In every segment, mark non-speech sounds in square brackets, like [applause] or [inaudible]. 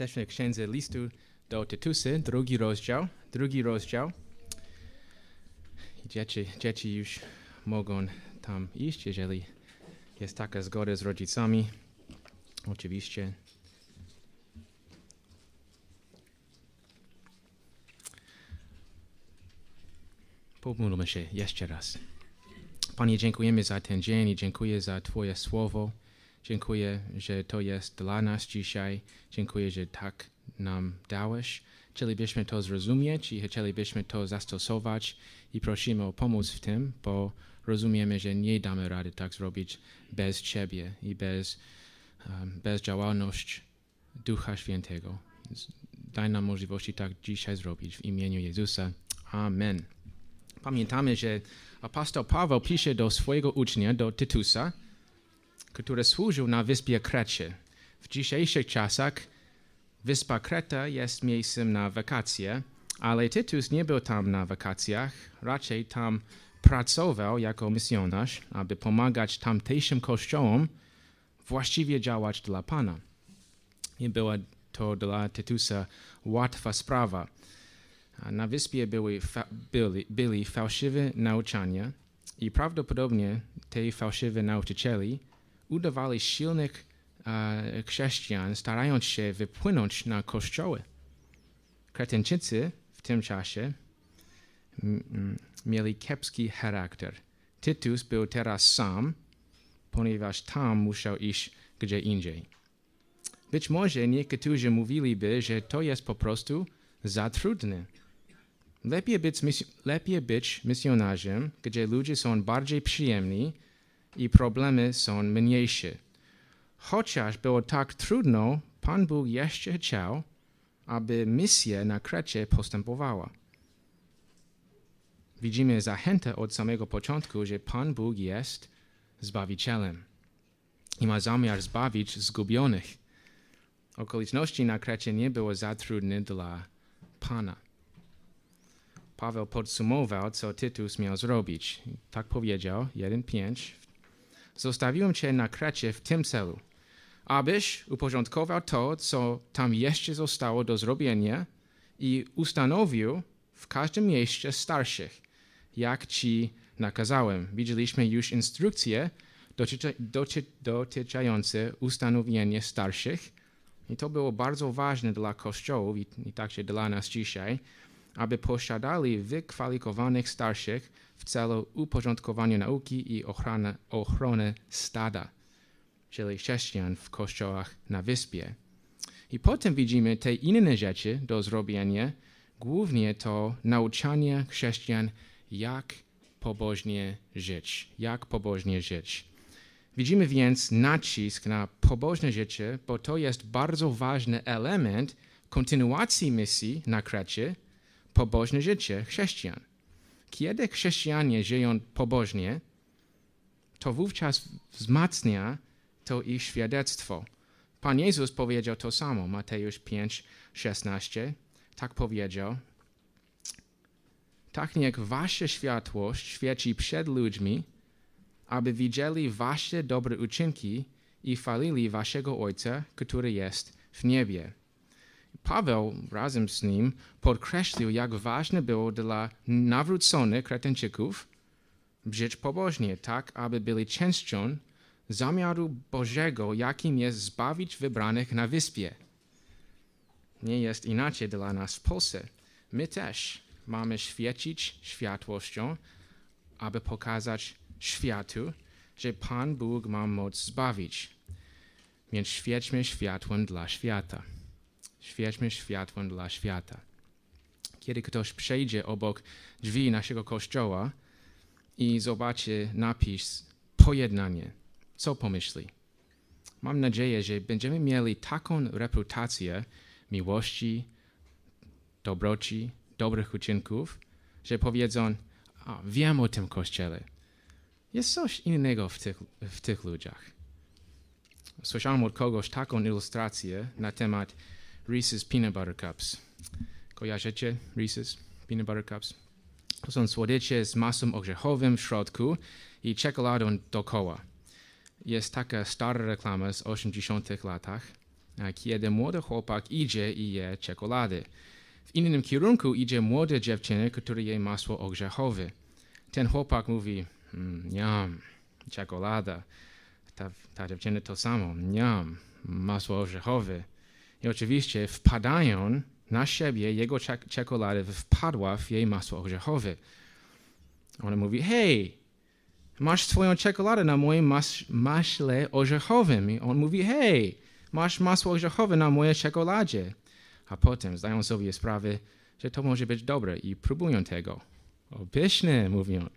Jesteśmy w księdze listu do Tytusy, drugi rozdział, drugi rozdział. Dzieci, dzieci już mogą tam iść, jeżeli jest taka zgoda z rodzicami. Oczywiście. Pomódlmy się jeszcze raz. Panie, dziękujemy za ten dzień i dziękuję za Twoje słowo. Dziękuję, że to jest dla nas dzisiaj. Dziękuję, że tak nam dałeś. Chcielibyśmy to zrozumieć i chcielibyśmy to zastosować i prosimy o pomoc w tym, bo rozumiemy, że nie damy rady tak zrobić bez Ciebie i bez, um, bez działalności Ducha Świętego. Daj nam możliwości tak dzisiaj zrobić w imieniu Jezusa. Amen. Pamiętamy, że apostoł Paweł pisze do swojego ucznia, do Tytusa, który służył na wyspie Krecie. W dzisiejszych czasach wyspa Kreta jest miejscem na wakacje, ale Tytus nie był tam na wakacjach, raczej tam pracował jako misjonarz, aby pomagać tamtejszym kościołom właściwie działać dla Pana. I była to dla Tytusa łatwa sprawa. Na wyspie były, fa byli, byli fałszywe nauczania i prawdopodobnie te fałszywe nauczycieli udawali silnych e, chrześcijan, starając się wypłynąć na kościoły. Kretenczycy w tym czasie mieli kiepski charakter. Tytus był teraz sam, ponieważ tam musiał iść gdzie indziej. Być może niektórzy mówiliby, że to jest po prostu za trudne. Lepiej być, lepiej być misjonarzem, gdzie ludzie są bardziej przyjemni i problemy są mniejsze. Chociaż było tak trudno, Pan Bóg jeszcze chciał, aby misja na Krecie postępowała. Widzimy zachętę od samego początku, że Pan Bóg jest Zbawicielem i ma zamiar zbawić zgubionych. Okoliczności na Krecie nie były za trudne dla Pana. Paweł podsumował, co Tytus miał zrobić. Tak powiedział, 1.5. Zostawiłem cię na Krecie w tym celu, abyś uporządkował to, co tam jeszcze zostało do zrobienia i ustanowił w każdym mieście starszych, jak ci nakazałem. Widzieliśmy już instrukcje dotyczące ustanowienia starszych i to było bardzo ważne dla kościołów i, i także dla nas dzisiaj, aby posiadali wykwalifikowanych starszych w celu uporządkowania nauki i ochrony, ochrony stada, czyli chrześcijan w kościołach na wyspie. I potem widzimy te inne rzeczy do zrobienia, głównie to nauczanie chrześcijan, jak pobożnie żyć, jak pobożnie żyć. Widzimy więc nacisk na pobożne życie, bo to jest bardzo ważny element kontynuacji misji na Krecie, pobożne życie chrześcijan. Kiedy chrześcijanie żyją pobożnie, to wówczas wzmacnia to ich świadectwo. Pan Jezus powiedział to samo, Mateusz 5, 16. Tak powiedział. Tak niech wasza światłość świeci przed ludźmi, aby widzieli wasze dobre uczynki i chwalili waszego Ojca, który jest w niebie. Paweł razem z nim podkreślił, jak ważne było dla nawróconych Kretenczyków żyć pobożnie, tak aby byli częścią zamiaru Bożego, jakim jest zbawić wybranych na wyspie. Nie jest inaczej dla nas w Polsce. My też mamy świecić światłością, aby pokazać światu, że Pan Bóg ma moc zbawić. Więc świećmy światłem dla świata. Świećmy światłem dla świata. Kiedy ktoś przejdzie obok drzwi naszego kościoła i zobaczy napis pojednanie, co pomyśli? Mam nadzieję, że będziemy mieli taką reputację miłości, dobroci, dobrych uczynków, że powiedzą, a, wiem o tym kościele. Jest coś innego w tych, w tych ludziach. Słyszałem od kogoś taką ilustrację na temat Reese's Peanut Butter Cups. Kojarzycie Reese's Peanut Butter Cups? To są słodycze z masą orzechowym w środku i czekoladą dookoła. Jest taka stara reklama z 80 latach. kiedy młody chłopak idzie i je czekolady. W innym kierunku idzie młoda dziewczyna, która je masło orzechowe. Ten chłopak mówi, mm, niam, czekolada. Ta, ta dziewczyna to samo, niam, masło orzechowe. I oczywiście wpadają na siebie, jego czek- czekolada wpadła w jej masło orzechowe. Ona mówi, hej, masz swoją czekoladę na moim mas- maśle orzechowym. I on mówi, hej, masz masło orzechowe na mojej czekoladzie. A potem zdają sobie sprawę, że to może być dobre i próbują tego. O, pyszne, mówią.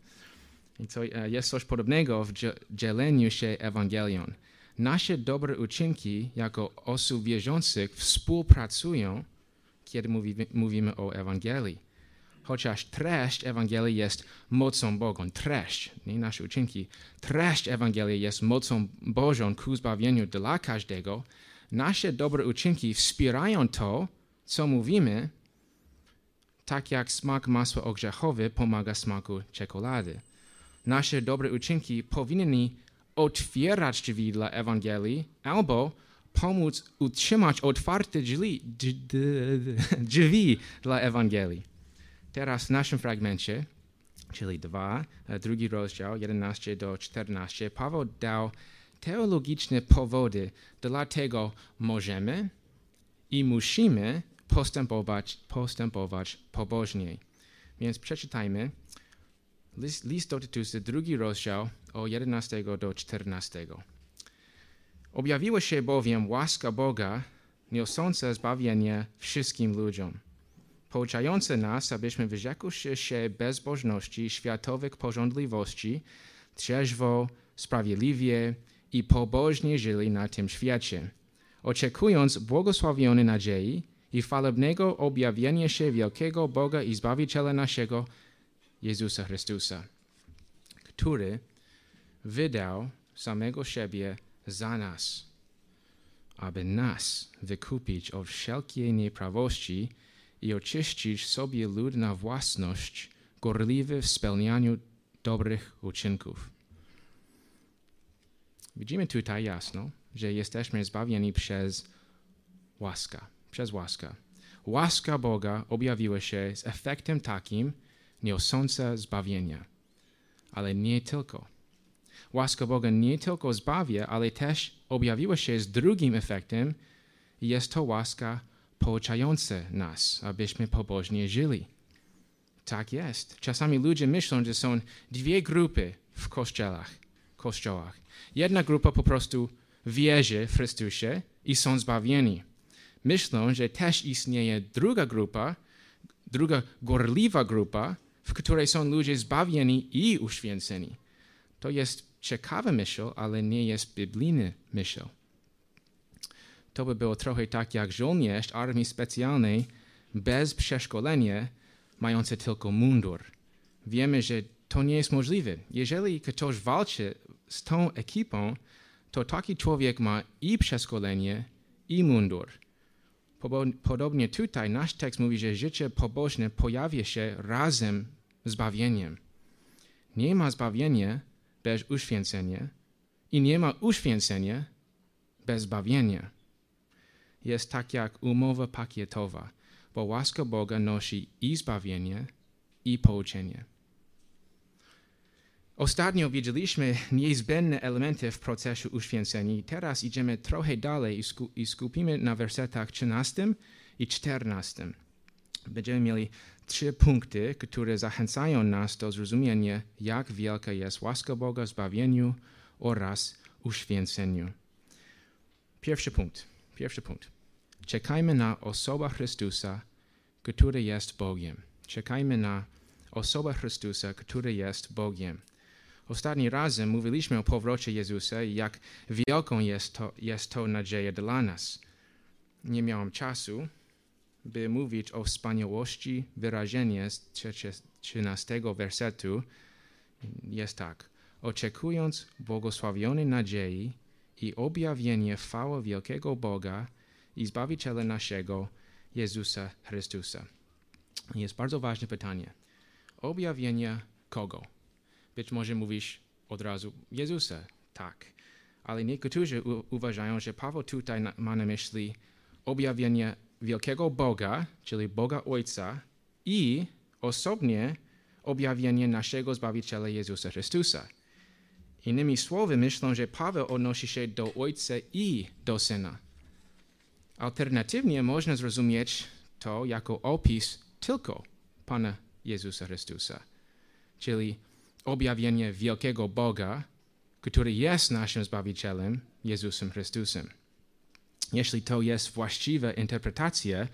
I to e, jest coś podobnego w dzie- dzieleniu się Ewangelią. Nasze dobre uczynki jako osób wierzących współpracują, kiedy mówimy, mówimy o Ewangelii. Chociaż treść Ewangelii jest mocą Boga, treść, nie nasze uczynki, treść Ewangelii jest mocą Bożą ku zbawieniu dla każdego, nasze dobre uczynki wspierają to, co mówimy, tak jak smak masła orzechowe pomaga smaku czekolady. Nasze dobre uczynki powinny otwierać drzwi dla Ewangelii albo pomóc utrzymać otwarte drzwi, drzwi dla Ewangelii. Teraz w naszym fragmencie, czyli 2, drugi rozdział, 11 do 14, Paweł dał teologiczne powody, dlatego możemy i musimy postępować, postępować pobożniej. Więc przeczytajmy list, list do Tytusa, drugi rozdział, od 11 do 14. Objawiła się bowiem łaska Boga, niosąca zbawienie wszystkim ludziom, pouczająca nas, abyśmy wyrzekłszy się bezbożności, światowych porządliwości, trzeźwo, sprawiedliwie i pobożnie żyli na tym świecie, oczekując błogosławionej nadziei i chwalebnego objawienia się wielkiego Boga i Zbawiciela naszego, Jezusa Chrystusa, który wydał samego siebie za nas, aby nas wykupić od wszelkiej nieprawości i oczyścić sobie lud na własność, gorliwy w spełnianiu dobrych uczynków. Widzimy tutaj jasno, że jesteśmy zbawieni przez łaskę, przez łaskę. Łaska Boga objawiła się z efektem takim, niosąca zbawienia. Ale nie tylko. Łaska Boga nie tylko zbawia, ale też objawiła się z drugim efektem. Jest to łaska pouczająca nas, abyśmy pobożnie żyli. Tak jest. Czasami ludzie myślą, że są dwie grupy w kościołach. kościołach. Jedna grupa po prostu wierzy w Chrystusie i są zbawieni. Myślą, że też istnieje druga grupa, druga gorliwa grupa, w której są ludzie zbawieni i uświęceni. To jest ciekawa myśl, ale nie jest biblijny myśl. To by było trochę tak jak żołnierz armii specjalnej bez przeszkolenia, mający tylko mundur. Wiemy, że to nie jest możliwe. Jeżeli ktoś walczy z tą ekipą, to taki człowiek ma i przeszkolenie, i mundur. Podobnie tutaj nasz tekst mówi, że życie pobożne pojawia się razem z zbawieniem. Nie ma zbawienia bez uświęcenia i nie ma uświęcenia bez zbawienia. Jest tak jak umowa pakietowa, bo łaska Boga nosi i zbawienie, i pouczenie. Ostatnio widzieliśmy niezbędne elementy w procesie uświęcenia. Teraz idziemy trochę dalej i, sku i skupimy na wersetach 13 i 14. Będziemy mieli trzy punkty, które zachęcają nas do zrozumienia, jak wielka jest łaska Boga w zbawieniu oraz uświęceniu. Pierwszy punkt. Pierwszy punkt. Czekajmy na osobę Chrystusa, który jest Bogiem. Czekajmy na osobę Chrystusa, który jest Bogiem. Ostatni razem mówiliśmy o powrocie Jezusa i jak wielką jest to, jest to nadzieja dla nas. Nie miałem czasu, by mówić o wspaniałości wyrażenia z 13 wersetu. Jest tak. Oczekując błogosławionej nadziei i objawienia chwały wielkiego Boga i Zbawiciela naszego, Jezusa Chrystusa. Jest bardzo ważne pytanie. Objawienia kogo? Być może mówisz od razu Jezusa. Tak. ale niektórzy uważają, że Paweł tutaj ma na myśli objawienie wielkiego Boga, czyli Boga Ojca i osobnie objawienie naszego Zbawiciela Jezusa Chrystusa. Innymi słowy, myślą, że Paweł odnosi się do Ojca i do Syna. Alternatywnie można zrozumieć to jako opis tylko Pana Jezusa Chrystusa, czyli objawienie wielkiego Boga, który jest naszym Zbawicielem, Jezusem Chrystusem. Jeśli to jest właściwa interpretacja,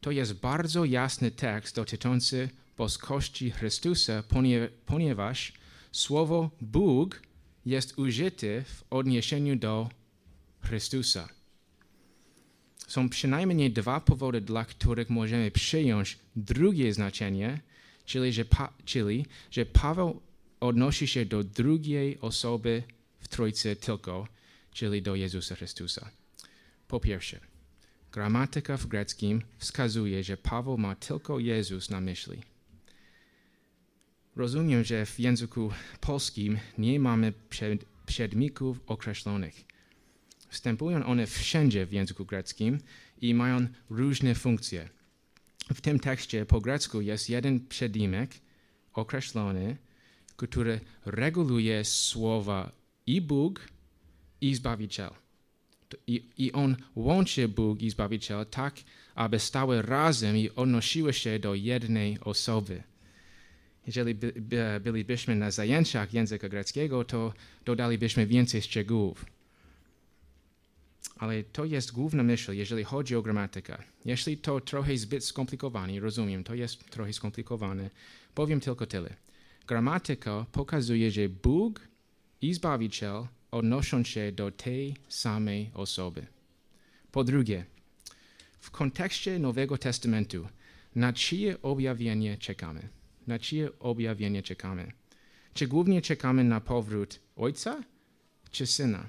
to jest bardzo jasny tekst dotyczący boskości Chrystusa, ponie- ponieważ słowo Bóg jest użyte w odniesieniu do Chrystusa. Są przynajmniej dwa powody, dla których możemy przyjąć drugie znaczenie, czyli że, pa, czyli, że Paweł odnosi się do drugiej osoby w Trójcy tylko, czyli do Jezusa Chrystusa. Po pierwsze, gramatyka w greckim wskazuje, że Paweł ma tylko Jezus na myśli. Rozumiem, że w języku polskim nie mamy przed, przedmiotów określonych. Wstępują one wszędzie w języku greckim i mają różne funkcje. W tym tekście po grecku jest jeden przedimek określony, który reguluje słowa i Bóg, i Zbawiciel. I, I on łączy Bóg i Zbawiciel tak, aby stały razem i odnosiły się do jednej osoby. Jeżeli by, by, bylibyśmy na zajęciach języka greckiego, to dodalibyśmy więcej szczegółów. Ale to jest główna myśl, jeżeli chodzi o gramatykę. Jeśli to trochę zbyt skomplikowane, rozumiem, to jest trochę skomplikowane, powiem tylko tyle. Gramatyka pokazuje, że Bóg i Zbawiciel odnoszą się do tej samej osoby. Po drugie, w kontekście Nowego Testamentu, na czyje objawienie czekamy? Na czyje objawienie czekamy? Czy głównie czekamy na powrót Ojca czy Syna?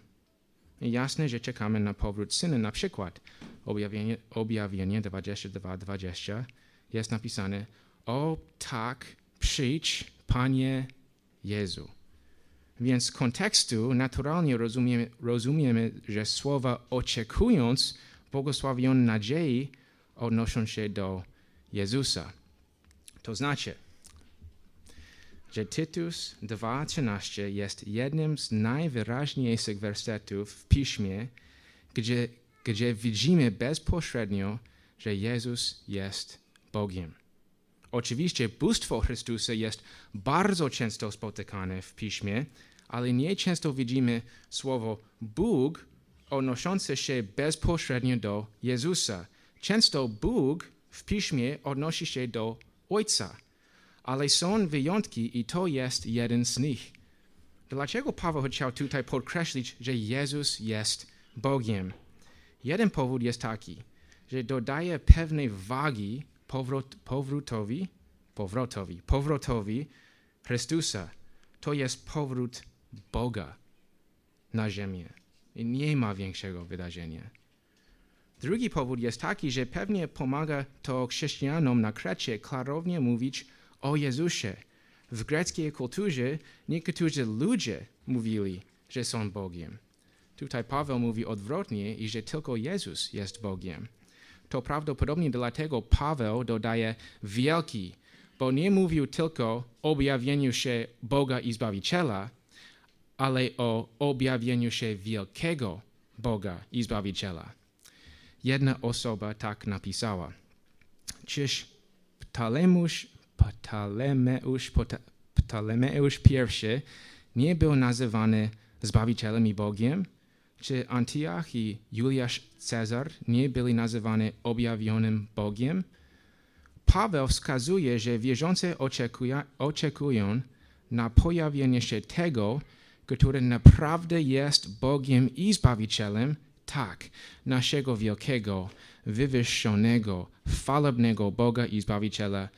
Jasne, że czekamy na powrót Syna. Na przykład objawienie, objawienie 22-20 jest napisane O tak, przyjdź, Panie Jezu. Więc z kontekstu naturalnie rozumiemy, rozumiemy, że słowa oczekując błogosławionej nadziei odnoszą się do Jezusa. To znaczy, że Tytus 2.13 jest jednym z najwyraźniejszych wersetów w Piśmie, gdzie, gdzie widzimy bezpośrednio, że Jezus jest Bogiem. Oczywiście bóstwo Chrystusa jest bardzo często spotykane w Piśmie, ale nie często widzimy słowo Bóg odnoszące się bezpośrednio do Jezusa. Często Bóg w Piśmie odnosi się do Ojca, ale są wyjątki i to jest jeden z nich. Dlaczego Paweł chciał tutaj podkreślić, że Jezus jest Bogiem? Jeden powód jest taki, że dodaje pewnej wagi powrót, powrótowi, powrotowi, powrotowi Chrystusa. To jest powrót Boga na ziemię. I nie ma większego wydarzenia. Drugi powód jest taki, że pewnie pomaga to chrześcijanom na Krecie klarownie mówić o Jezusie. W greckiej kulturze niektórzy ludzie mówili, że są Bogiem. Tutaj Paweł mówi odwrotnie i że tylko Jezus jest Bogiem. To prawdopodobnie dlatego Paweł dodaje wielki, bo nie mówił tylko o objawieniu się Boga i Zbawiciela, ale o objawieniu się wielkiego Boga i Zbawiciela. Jedna osoba tak napisała. Czyż Ptalemeusz, Ptalemeusz, Ptalemeusz I nie był nazywany Zbawicielem i Bogiem? Czy Antioch i Juliusz Cezar nie byli nazywani objawionym Bogiem? Paweł wskazuje, że wierzący oczekują, oczekują na pojawienie się tego, który naprawdę jest Bogiem i Zbawicielem, tak, naszego wielkiego, wywyższonego, chwalebnego Boga i Zbawiciela,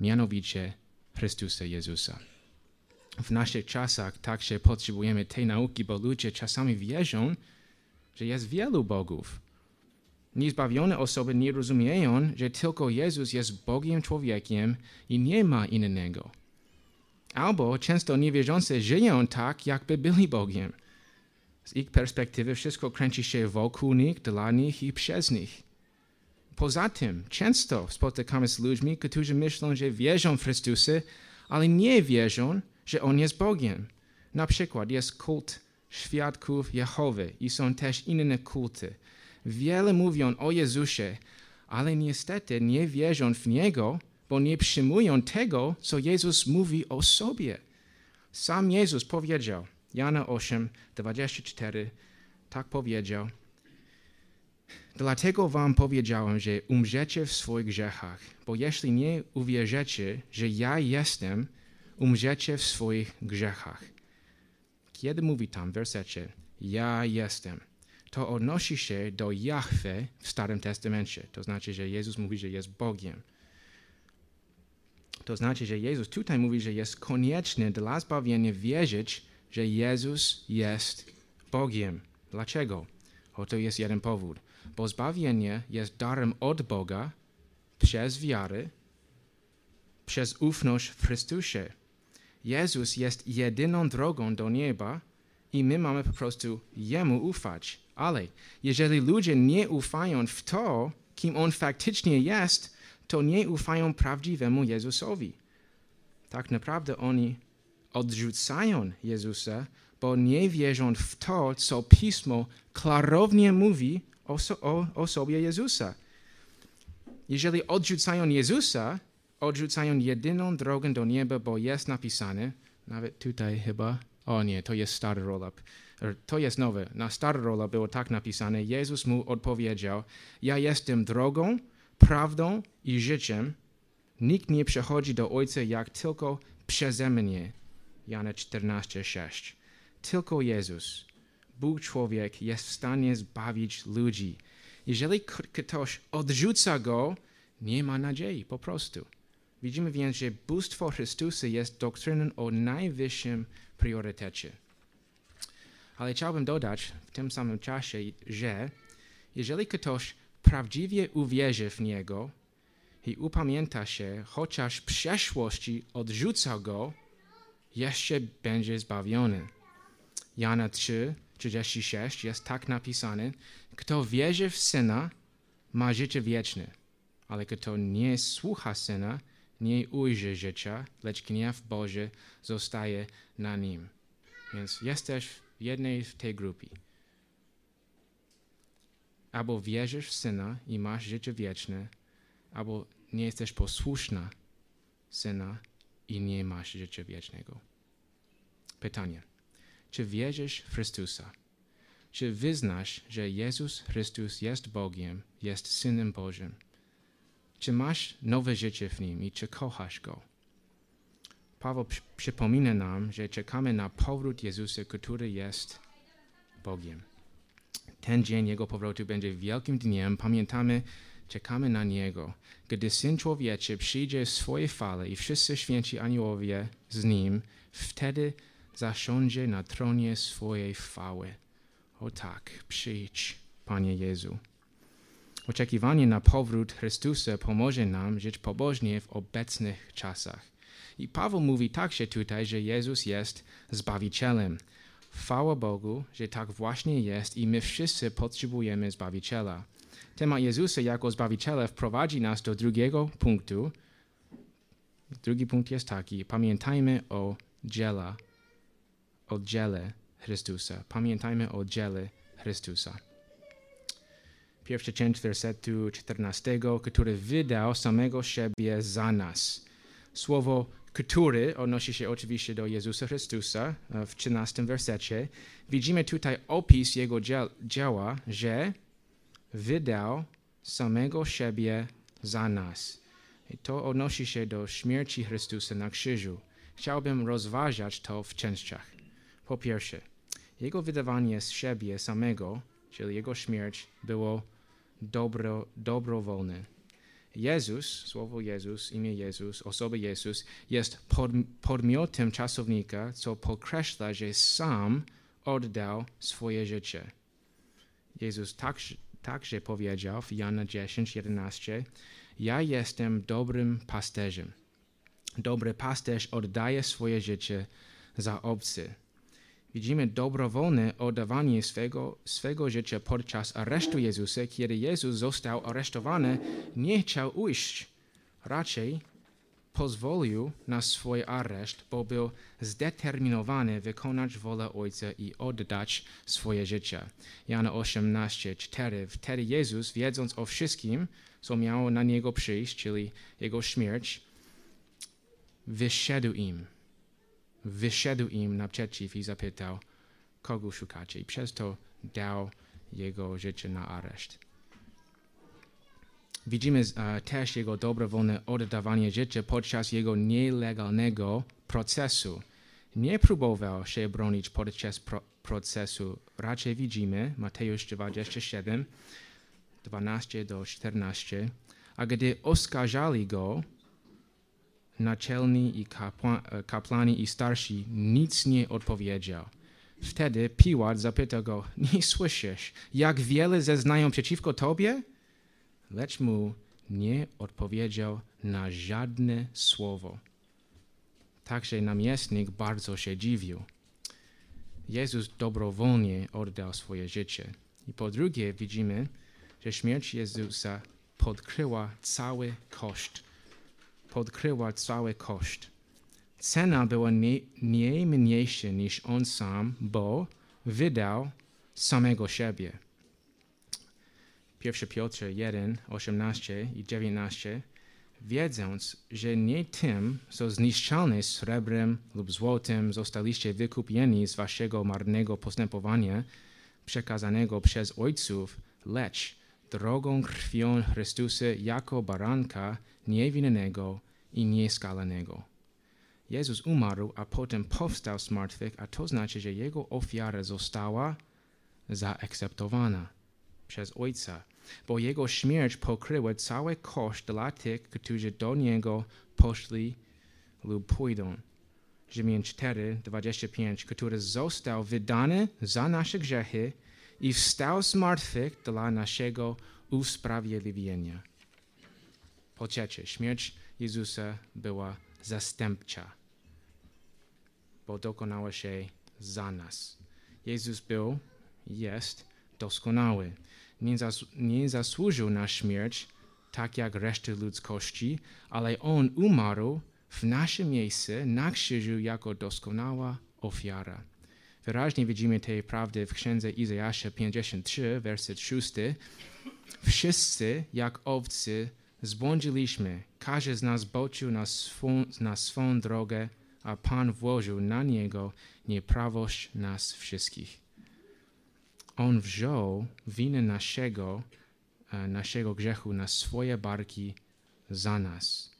mianowicie Chrystusa Jezusa. W naszych czasach także potrzebujemy tej nauki, bo ludzie czasami wierzą, że jest wielu bogów. Niezbawione osoby nie rozumieją, że tylko Jezus jest Bogiem człowiekiem i nie ma innego. Albo często niewierzący żyją tak, jakby byli Bogiem. Z ich perspektywy wszystko kręci się wokół nich, dla nich i przez nich. Poza tym, często spotykamy z ludźmi, którzy myślą, że wierzą w Chrystusa, ale nie wierzą, że On jest Bogiem. Na przykład jest kult świadków Jehowy i są też inne kulty. Wiele mówią o Jezusie, ale niestety nie wierzą w Niego, bo nie przyjmują tego, co Jezus mówi o sobie. Sam Jezus powiedział, Jana 8, 24, tak powiedział, Dlatego wam powiedziałem, że umrzecie w swoich grzechach, bo jeśli nie uwierzycie, że ja jestem, umrzecie w swoich grzechach. Kiedy mówi tam w wersecie, ja jestem, to odnosi się do Jahwe w Starym Testamencie. To znaczy, że Jezus mówi, że jest Bogiem. To znaczy, że Jezus tutaj mówi, że jest konieczne dla zbawienia wierzyć, że Jezus jest Bogiem. Dlaczego? Oto jest jeden powód. Bo zbawienie jest darem od Boga przez wiarę, przez ufność w Chrystusie. Jezus jest jedyną drogą do nieba i my mamy po prostu Jemu ufać. Ale jeżeli ludzie nie ufają w to, kim On faktycznie jest, to nie ufają prawdziwemu Jezusowi. Tak naprawdę oni odrzucają Jezusa, bo nie wierzą w to, co Pismo klarownie mówi o, o, o sobie Jezusa. Jeżeli odrzucają Jezusa, odrzucają jedyną drogę do nieba, bo jest napisane, nawet tutaj chyba, o nie, to jest stary roll-up, er, to jest nowe, na stary roll-up było tak napisane, Jezus mu odpowiedział, ja jestem drogą, prawdą i życiem, nikt nie przechodzi do Ojca jak tylko przeze mnie. Jana 14, 6. Tylko Jezus, Bóg człowiek, jest w stanie zbawić ludzi. Jeżeli ktoś odrzuca go, nie ma nadziei, po prostu. Widzimy więc, że bóstwo Chrystusa jest doktryną o najwyższym priorytecie. Ale chciałbym dodać w tym samym czasie, że jeżeli ktoś prawdziwie uwierzy w Niego i upamięta się, chociaż w przeszłości odrzuca Go, jeszcze będzie zbawiony. Jana 3, 36 jest tak napisane, kto wierzy w Syna, ma życie wieczne, ale kto nie słucha Syna, nie ujrzy życia, lecz gniew Boży zostaje na nim. Więc jesteś w jednej w tej grupie. Albo wierzysz w Syna i masz życie wieczne, albo nie jesteś posłuszna Syna i nie masz życia wiecznego. Pytanie. Czy wierzysz w Chrystusa? Czy wyznasz, że Jezus Chrystus jest Bogiem, jest Synem Bożym? Czy masz nowe życie w Nim i czy kochasz Go? Paweł przypomina nam, że czekamy na powrót Jezusa, który jest Bogiem. Ten dzień Jego powrotu będzie wielkim dniem. Pamiętamy, czekamy na Niego. Gdy Syn Człowieczy przyjdzie w swojej fale i wszyscy święci aniołowie z Nim, wtedy zasiądzie na tronie swojej chwały. O tak, przyjdź, Panie Jezu. Oczekiwanie na powrót Chrystusa pomoże nam żyć pobożnie w obecnych czasach. I Paweł mówi także tutaj, że Jezus jest Zbawicielem. Chwała Bogu, że tak właśnie jest i my wszyscy potrzebujemy Zbawiciela. Temat Jezusa jako Zbawiciela wprowadzi nas do drugiego punktu. Drugi punkt jest taki. Pamiętajmy o dziele, o dziele Chrystusa. Pamiętajmy o dziele Chrystusa pierwsza część wersetu 14, który wydał samego siebie za nas. Słowo który odnosi się oczywiście do Jezusa Chrystusa e, w 13 wersecie. Widzimy tutaj opis Jego dzieła, że wydał samego siebie za nas. I to odnosi się do śmierci Chrystusa na krzyżu. Chciałbym rozważać to w częściach. Po pierwsze, Jego wydawanie z siebie samego, czyli Jego śmierć, było dobro, dobrowolne. Jezus, słowo Jezus, imię Jezus, osoba Jezus jest podmiotem czasownika, co podkreśla, że sam oddał swoje życie. Jezus także, także powiedział w Jana 10, 11, ja jestem dobrym pasterzem. Dobry pasterz oddaje swoje życie za obcy. Widzimy dobrowolne oddawanie swego, swego życia podczas aresztu Jezusa, kiedy Jezus został aresztowany, nie chciał ujść. Raczej pozwolił na swój areszt, bo był zdeterminowany wykonać wolę Ojca i oddać swoje życie. Jana 18, 4. Wtedy Jezus, wiedząc o wszystkim, co miało na Niego przyjść, czyli Jego śmierć, wyszedł im. Wyszedł im naprzeciw i zapytał, kogo szukacie? I przez to dał Jego życie na areszt. Widzimy uh, też jego dobrowolne oddawanie życia podczas jego nielegalnego procesu. Nie próbował się bronić podczas pro procesu. Raczej widzimy, Mateusz 27, 12 do 14, a gdy oskarżali go, naczelni i kapła, kapłani i starsi nic nie odpowiedział. Wtedy Piłat zapytał go, [laughs] nie słyszysz, jak wiele zeznają przeciwko tobie? lecz mu nie odpowiedział na żadne słowo. Także namiestnik bardzo się dziwił. Jezus dobrowolnie oddał swoje życie. I po drugie widzimy, że śmierć Jezusa podkryła cały koszt. Podkryła cały koszt. Cena była nie, nie mniejsza niż on sam, bo wydał samego siebie. 1 Piotrze 1, 18 i 19, wiedząc, że nie tym, co zniszczalne srebrem lub złotem zostaliście wykupieni z waszego marnego postępowania przekazanego przez ojców, lecz drogą krwią Chrystusa jako baranka niewinnego i nieskalanego. Jezus umarł, a potem powstał z martwych, a to znaczy, że Jego ofiara została zaakceptowana przez Ojca bo jego śmierć pokryła cały koszt dla tych, którzy do niego poszli lub pójdą. Rzymian 4, 25, który został wydany za nasze grzechy i wstał z martwych dla naszego usprawiedliwienia. Po trzecie, śmierć Jezusa była zastępcza, bo dokonała się za nas. Jezus był, jest doskonały nie, zas nie zasłużył na śmierć, tak jak reszta ludzkości, ale On umarł w nasze miejsce na krzyżu jako doskonała ofiara. Wyraźnie widzimy tej prawdy w księdze Izajasza 53, werset 6. Wszyscy, jak owcy, zbłądziliśmy. Każdy z nas boczył na swą, na swą drogę, a Pan włożył na niego nieprawość nas wszystkich. On wziął winę naszego, e, naszego grzechu na swoje barki za nas.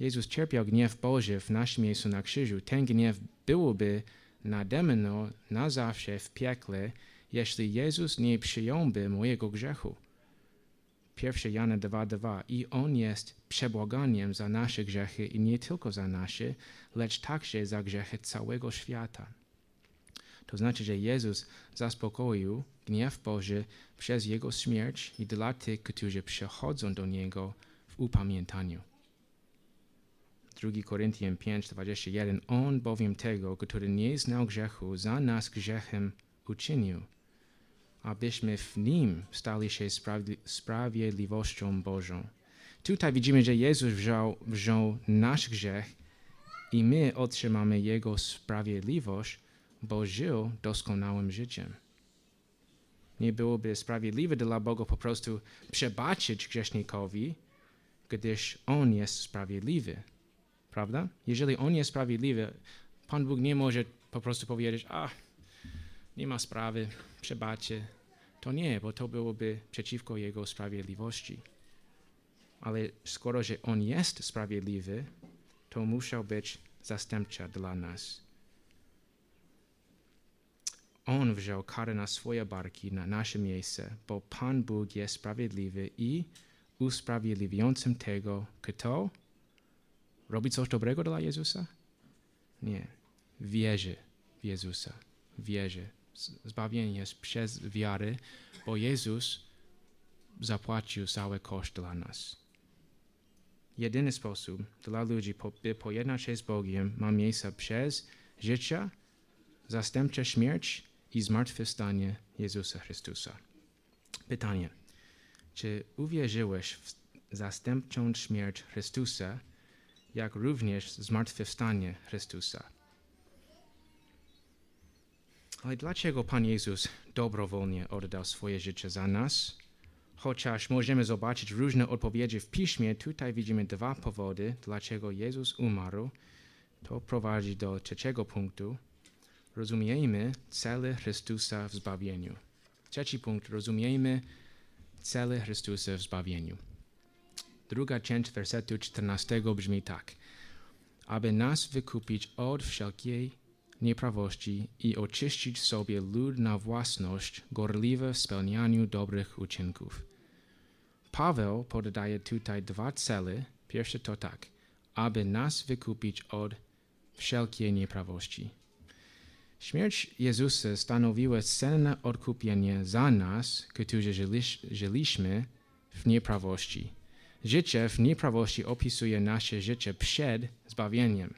Jezus cierpiał gniew Boży w naszym miejscu na krzyżu. Ten gniew byłby nade mną na zawsze w piekle, jeśli Jezus nie przyjąłby mojego grzechu. 1 Jana 2:2 i On jest przebłaganiem za nasze grzechy i nie tylko za nasze, lecz także za grzechy całego świata. To znaczy, że Jezus zaspokoił gniew Boży przez Jego śmierć i dla tych, którzy przychodzą do Niego w upamiętaniu. 2 Koryntian 5:21 On bowiem tego, który nie znał grzechu, za nas grzechem uczynił, abyśmy w Nim stali się sprawiedliwością Bożą. Tutaj widzimy, że Jezus wziął, wziął nasz grzech i my otrzymamy Jego sprawiedliwość, bo żył doskonałym życiem. Nie byłoby sprawiedliwe dla Boga po prostu przebaczyć grzesznikowi, gdyż On jest sprawiedliwy. Prawda? Jeżeli On jest sprawiedliwy, Pan Bóg nie może po prostu powiedzieć, a nie ma sprawy, przebaczcie. To nie, bo to byłoby przeciwko Jego sprawiedliwości. Ale skoro, że On jest sprawiedliwy, to musiał być zastępca dla nas. On wziął karę na swoje barki, na nasze miejsce, bo Pan Bóg jest sprawiedliwy i usprawiedliwiającym tego, kto robi coś dobrego dla Jezusa? Nie. Wierzy w Jezusa. Wierzy. Zbawienie jest przez wiarę, bo Jezus zapłacił cały koszt dla nas. Jedyny sposób dla ludzi, by pojednać się z Bogiem, ma miejsce przez życie zastępcza śmierć i zmartwychwstanie Jezusa Chrystusa. Pytanie. Czy uwierzyłeś w zastępczą śmierć Chrystusa, jak również zmartwychwstanie Chrystusa? Ale dlaczego Pan Jezus dobrowolnie oddał swoje życie za nas? Chociaż możemy zobaczyć różne odpowiedzi w piśmie, tutaj widzimy dwa powody, dlaczego Jezus umarł. To prowadzi do trzeciego punktu. Rozumiemy cele Chrystusa w zbawieniu. Trzeci punkt. Rozumiemy cele Chrystusa w zbawieniu. Druga część wersetu 14 brzmi tak. Aby nas wykupić od wszelkiej nieprawości i oczyścić sobie lud na własność, gorliwe w spełnianiu dobrych uczynków. Paweł podaje tutaj dwa cele. Pierwszy to tak, aby nas wykupić od wszelkiej nieprawości. Śmierć Jezusa stanowiła cenne odkupienie za nas, którzy żyliśmy w nieprawości. Życie w nieprawości opisuje nasze życie przed zbawieniem.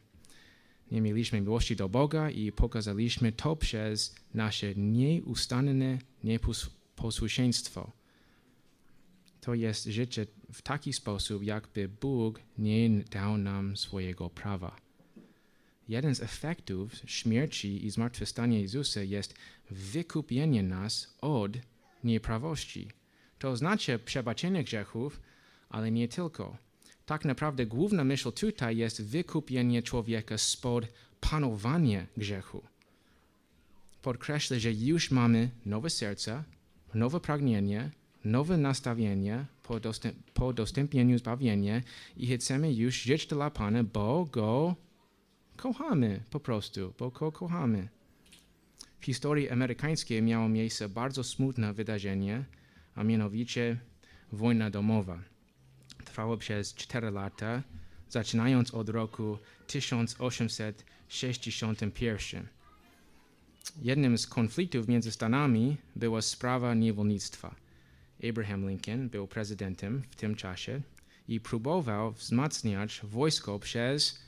Nie mieliśmy miłości do Boga i pokazaliśmy to przez nasze nieustanne nieposłuszeństwo. To jest życie w taki sposób, jakby Bóg nie dał nam swojego prawa. Jeden z efektów śmierci i zmartwychwstania Jezusa jest wykupienie nas od nieprawości. To znaczy przebaczenie grzechów, ale nie tylko. Tak naprawdę główna myśl tutaj jest wykupienie człowieka spod panowania grzechu. Podkreślę, że już mamy nowe serce, nowe pragnienie, nowe nastawienie po, dostęp, po dostępnieniu zbawienia i chcemy już żyć dla Pana, bo Go kochamy po prostu, bo Go kochamy. W historii amerykańskiej miało miejsce bardzo smutne wydarzenie, a mianowicie wojna domowa trwało przez 4 lata, zaczynając od roku 1861. Jednym z konfliktów między Stanami była sprawa niewolnictwa. Abraham Lincoln był prezydentem w tym czasie i próbował wzmacniać wojsko przez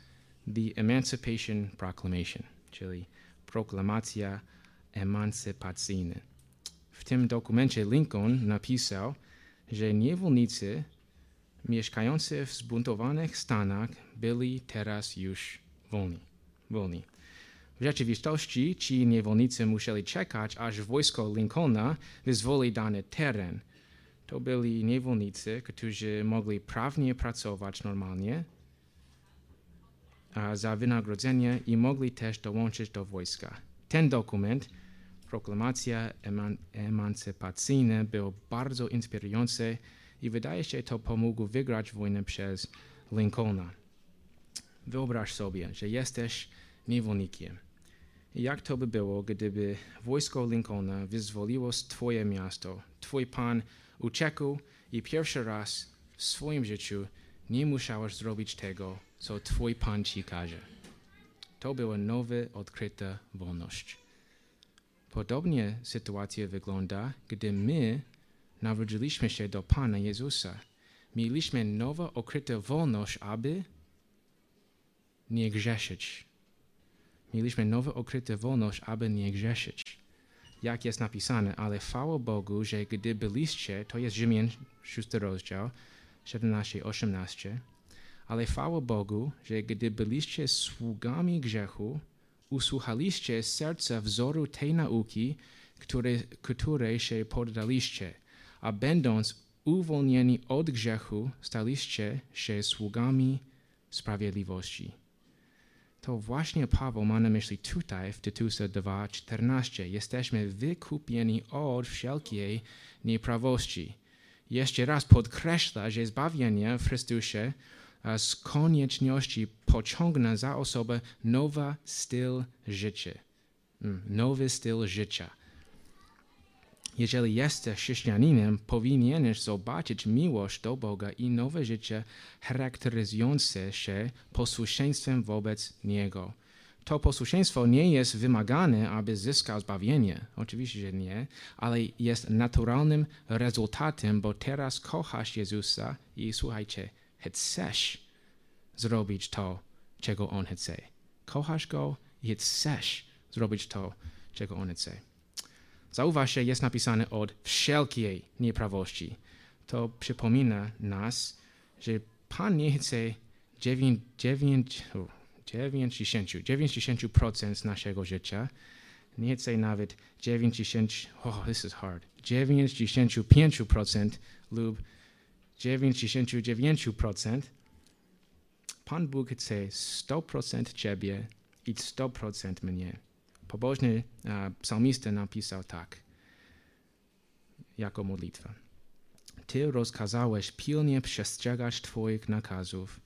The Emancipation Proclamation, czyli proklamacja emancypacyjna. W tym dokumencie Lincoln napisał, że niewolnicy mieszkający w zbuntowanych Stanach byli teraz już wolni. wolni. W rzeczywistości ci niewolnicy musieli czekać, aż wojsko Lincolna wyzwoli dany teren. To byli niewolnicy, którzy mogli prawnie pracować normalnie za wynagrodzenie i mogli też dołączyć do wojska. Ten dokument, proklamacja eman emancypacyjna, był bardzo inspirujący i wydaje się, to pomógł wygrać wojnę przez Lincolna. Wyobraź sobie, że jesteś niewolnikiem. Jak to by było, gdyby wojsko Lincolna wyzwoliło twoje miasto, twój pan uciekł i pierwszy raz w swoim życiu nie musiałeś zrobić tego, co twój pan ci każe. To była nowa, odkryta wolność. Podobnie sytuacja wygląda, gdy my narodziliśmy się do Pana Jezusa. Mieliśmy nową, okrytą wolność, aby nie grzeszyć. Mieliśmy nową, okrytą wolność, aby nie grzeszyć. Jak jest napisane, ale chwała Bogu, że gdy byliście, to jest Rzymian 6 rozdział, 17-18, ale chwała Bogu, że gdy byliście sługami grzechu, usłuchaliście serca wzoru tej nauki, które, której się poddaliście – a będąc uwolnieni od grzechu, staliście się sługami sprawiedliwości. To właśnie Paweł ma na myśli tutaj w Tytusa 2:14. Jesteśmy wykupieni od wszelkiej nieprawości. Jeszcze raz podkreśla, że zbawienie w Chrystusie z konieczności pociągna za osobę nowy styl życia. Mm, nowy styl życia jeżeli jesteś chrześcijaninem, powinieneś zobaczyć miłość do Boga i nowe życie charakteryzujące się posłuszeństwem wobec Niego. To posłuszeństwo nie jest wymagane, aby zyskał zbawienie. Oczywiście, że nie, ale jest naturalnym rezultatem, bo teraz kochasz Jezusa i słuchajcie, chcesz zrobić to, czego On chce. Kochasz Go i chcesz zrobić to, czego on chce. Zauważcie, jest napisane od wszelkiej nieprawości. To przypomina nas, że Pan nie chce 9, 9, 90, 90% naszego życia, nie chce nawet 90, oh, this is hard, 95% lub 99%. Pan Bóg chce 100% Ciebie i 100% mnie. Pobożny uh, psalmista napisał tak, jako modlitwa. Ty rozkazałeś pilnie przestrzegać Twoich nakazów,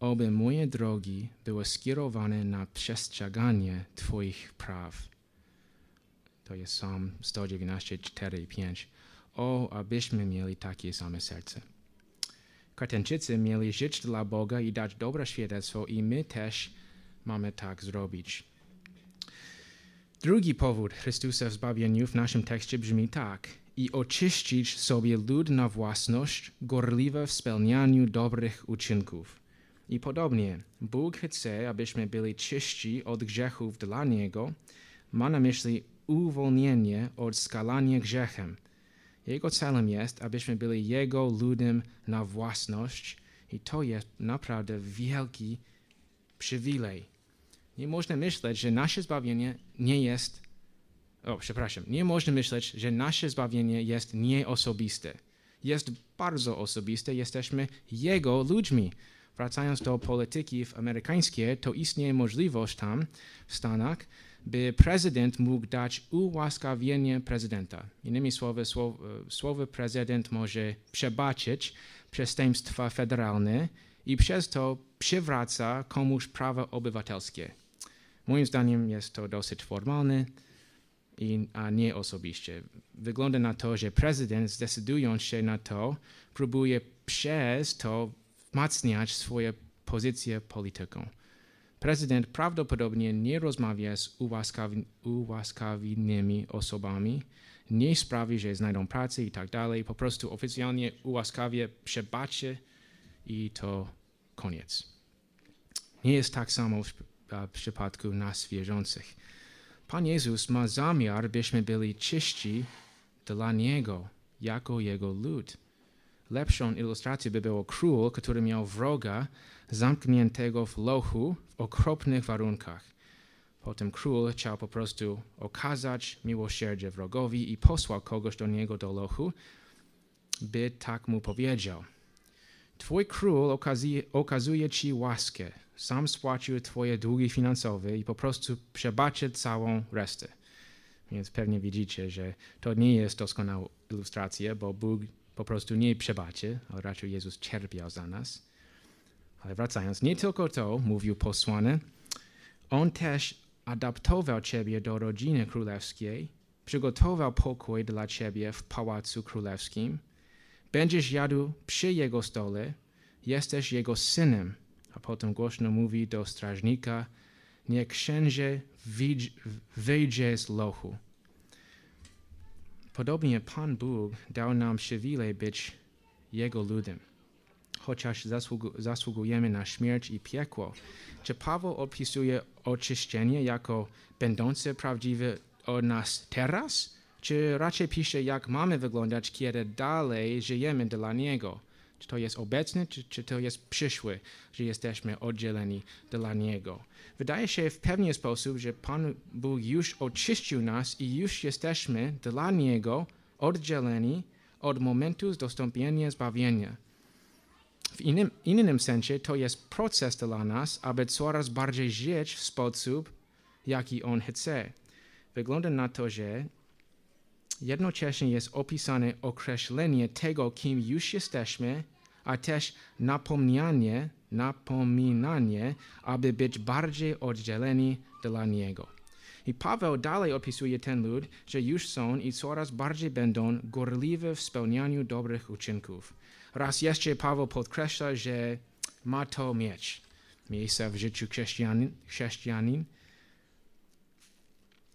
oby moje drogi były skierowane na przestrzeganie Twoich praw. To jest Psalm 119, 4 i 5. O, abyśmy mieli takie same serce. Kartęczycy mieli żyć dla Boga i dać dobre świadectwo i my też mamy tak zrobić. Drugi powód Chrystusa w zbawieniu w naszym tekście brzmi tak. I oczyścić sobie lud na własność, gorliwe w spełnianiu dobrych uczynków. I podobnie, Bóg chce, abyśmy byli czyści od grzechów dla Niego, ma na myśli uwolnienie od skalania grzechem. Jego celem jest, abyśmy byli Jego ludem na własność i to jest naprawdę wielki przywilej. Nie można myśleć, że nasze zbawienie nie jest, o przepraszam, nie można myśleć, że nasze zbawienie jest nieosobiste. Jest bardzo osobiste, jesteśmy Jego ludźmi. Wracając do polityki amerykańskiej, to istnieje możliwość tam w Stanach, by prezydent mógł dać ułaskawienie prezydenta. Innymi słowy, słowo, słowo prezydent może przebaczyć przestępstwa federalne i przez to przywraca komuś prawa obywatelskie. Moim zdaniem jest to dosyć formalne, i, a nie osobiście. Wygląda na to, że prezydent zdecydując się na to, próbuje przez to wzmacniać swoje pozycje polityką. Prezydent prawdopodobnie nie rozmawia z ułaskawi, ułaskawionymi osobami, nie sprawi, że znajdą pracę i tak dalej. Po prostu oficjalnie ułaskawie, przebaczy i to koniec. Nie jest tak samo w, w przypadku nas wierzących. Pan Jezus ma zamiar, byśmy byli czyści dla Niego, jako Jego lud. Lepszą ilustracją by było król, który miał wroga zamkniętego w lochu w okropnych warunkach. Potem król chciał po prostu okazać miłosierdzie wrogowi i posłał kogoś do niego do lochu, by tak mu powiedział. Twój król okazuje, okazuje ci łaskę, sam spłacił twoje długi finansowe i po prostu przebaczy całą resztę. Więc pewnie widzicie, że to nie jest doskonała ilustracja, bo Bóg po prostu nie przebaczy, ale raczej Jezus cierpiał za nas. Ale wracając, nie tylko to, mówił posłany, On też adaptował ciebie do rodziny królewskiej, przygotował pokój dla ciebie w pałacu królewskim, będziesz jadł przy jego stole, jesteś jego synem. A potem głośno mówi do strażnika, niech księże wyjdzie z lochu. Podobnie Pan Bóg dał nam przywilej być Jego ludem. Chociaż zasługu, zasługujemy na śmierć i piekło, czy Paweł opisuje oczyszczenie jako będące prawdziwe od nas teraz? Czy raczej pisze, jak mamy wyglądać, kiedy dalej żyjemy dla Niego? Czy to jest obecne, czy, czy to jest przyszłe, że jesteśmy oddzieleni dla Niego? Wydaje się w pewien sposób, że Pan Bóg już oczyścił nas i już jesteśmy dla Niego oddzieleni od momentu dostąpienia zbawienia. W innym, innym sensie to jest proces dla nas, aby coraz bardziej żyć w sposób, jaki On chce. Wygląda na to, że jednocześnie jest opisane określenie tego, kim już jesteśmy, a też napomnianie, napominanie, aby być bardziej oddzieleni dla Niego. I Paweł dalej opisuje ten lud, że już są i coraz bardziej będą gorliwe w spełnianiu dobrych uczynków. Raz jeszcze Paweł podkreśla, że ma to mieć miejsce w życiu chrześcijanin, chrześcijanin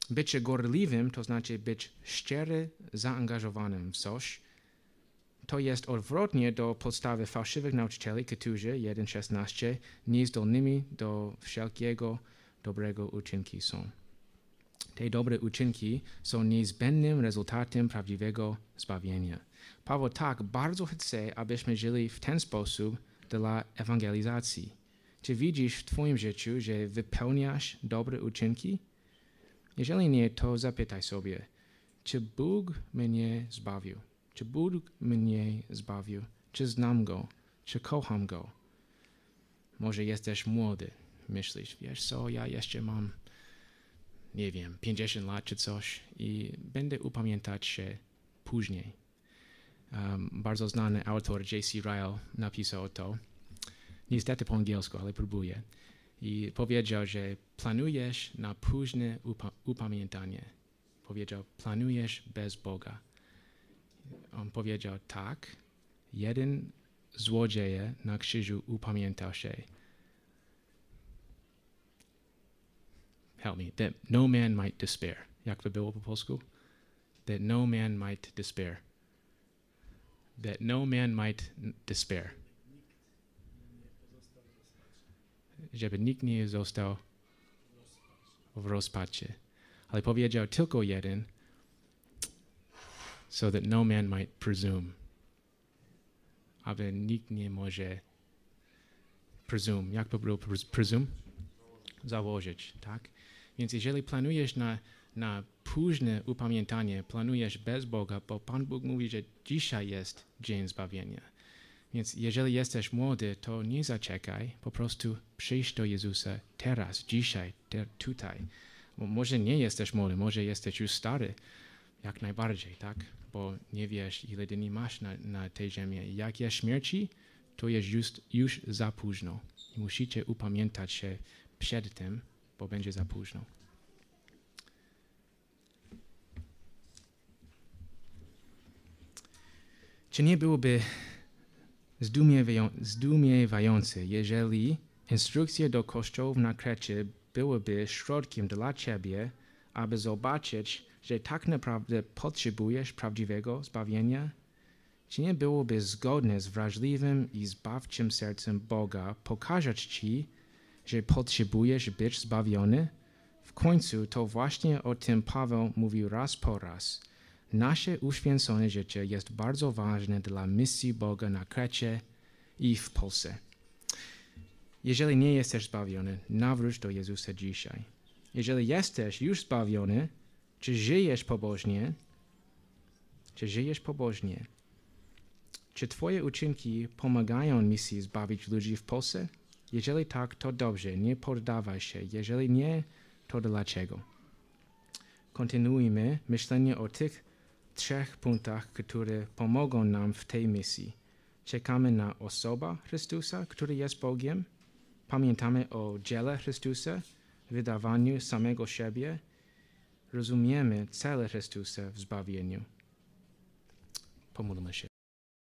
Bycie gorliwym to znaczy być szczery, zaangażowanym w coś. To jest odwrotnie do podstawy fałszywych nauczycieli, którzy 1.16 niezdolnymi do wszelkiego dobrego uczynki są. Te dobre uczynki są niezbędnym rezultatem prawdziwego zbawienia. Paweł tak bardzo chce, abyśmy żyli w ten sposób dla ewangelizacji. Czy widzisz w Twoim życiu, że wypełniasz dobre uczynki? Jeżeli nie, to zapytaj sobie, czy Bóg mnie zbawił? Czy Bóg mnie zbawił? Czy znam Go? Czy kocham Go? Może jesteś młody, myślisz, wiesz co, ja jeszcze mam, nie wiem, 50 lat czy coś i będę upamiętać się później. Um, bardzo znany autor J.C. Ryle napisał to, niestety po angielsku, ale próbuję. I powiedział, że planujesz na późne upa upamiętanie. Powiedział, planujesz bez Boga. On powiedział, tak, jeden złodzieje na krzyżu upamiętał się. Help me. That no man might despair. Jak to było po polsku? That no man might despair. That no man might despair. Żeby nikt nie został w rozpaczy. Ale powiedział tylko jeden, so that no man might presume. Aby nikt nie może presume. Jak to było pres- presume? Założyć, tak? Więc jeżeli planujesz na, na późne upamiętanie, planujesz bez Boga, bo Pan Bóg mówi, że dzisiaj jest dzień zbawienia. Więc jeżeli jesteś młody, to nie zaczekaj, po prostu przyjdź do Jezusa teraz, dzisiaj, te, tutaj. Bo może nie jesteś młody, może jesteś już stary, jak najbardziej, tak? Bo nie wiesz, ile dni masz na, na tej ziemi. Jak jest śmierci, to jest już, już za późno. I musicie upamiętać się przed tym, bo będzie za późno. Czy nie byłoby zdumiewające, jeżeli instrukcje do kościołów na Krecie byłyby środkiem dla ciebie, aby zobaczyć, że tak naprawdę potrzebujesz prawdziwego zbawienia? Czy nie byłoby zgodne z wrażliwym i zbawczym sercem Boga pokazać ci, że potrzebujesz być zbawiony? W końcu to właśnie o tym Paweł mówił raz po raz. Nasze uświęcone życie jest bardzo ważne dla misji Boga na Krecie i w Polsce. Jeżeli nie jesteś zbawiony, nawróć do Jezusa dzisiaj. Jeżeli jesteś już zbawiony, czy żyjesz pobożnie, czy żyjesz pobożnie, czy Twoje uczynki pomagają misji zbawić ludzi w Polsce? Jeżeli tak, to dobrze, nie poddawaj się. Jeżeli nie, to dlaczego? Kontynuujmy myślenie o tych trzech punktach, które pomogą nam w tej misji. Czekamy na osobę Chrystusa, który jest Bogiem. Pamiętamy o dziele Chrystusa, wydawaniu samego siebie. Rozumiemy cel Chrystusa w zbawieniu. Pomódlmy się.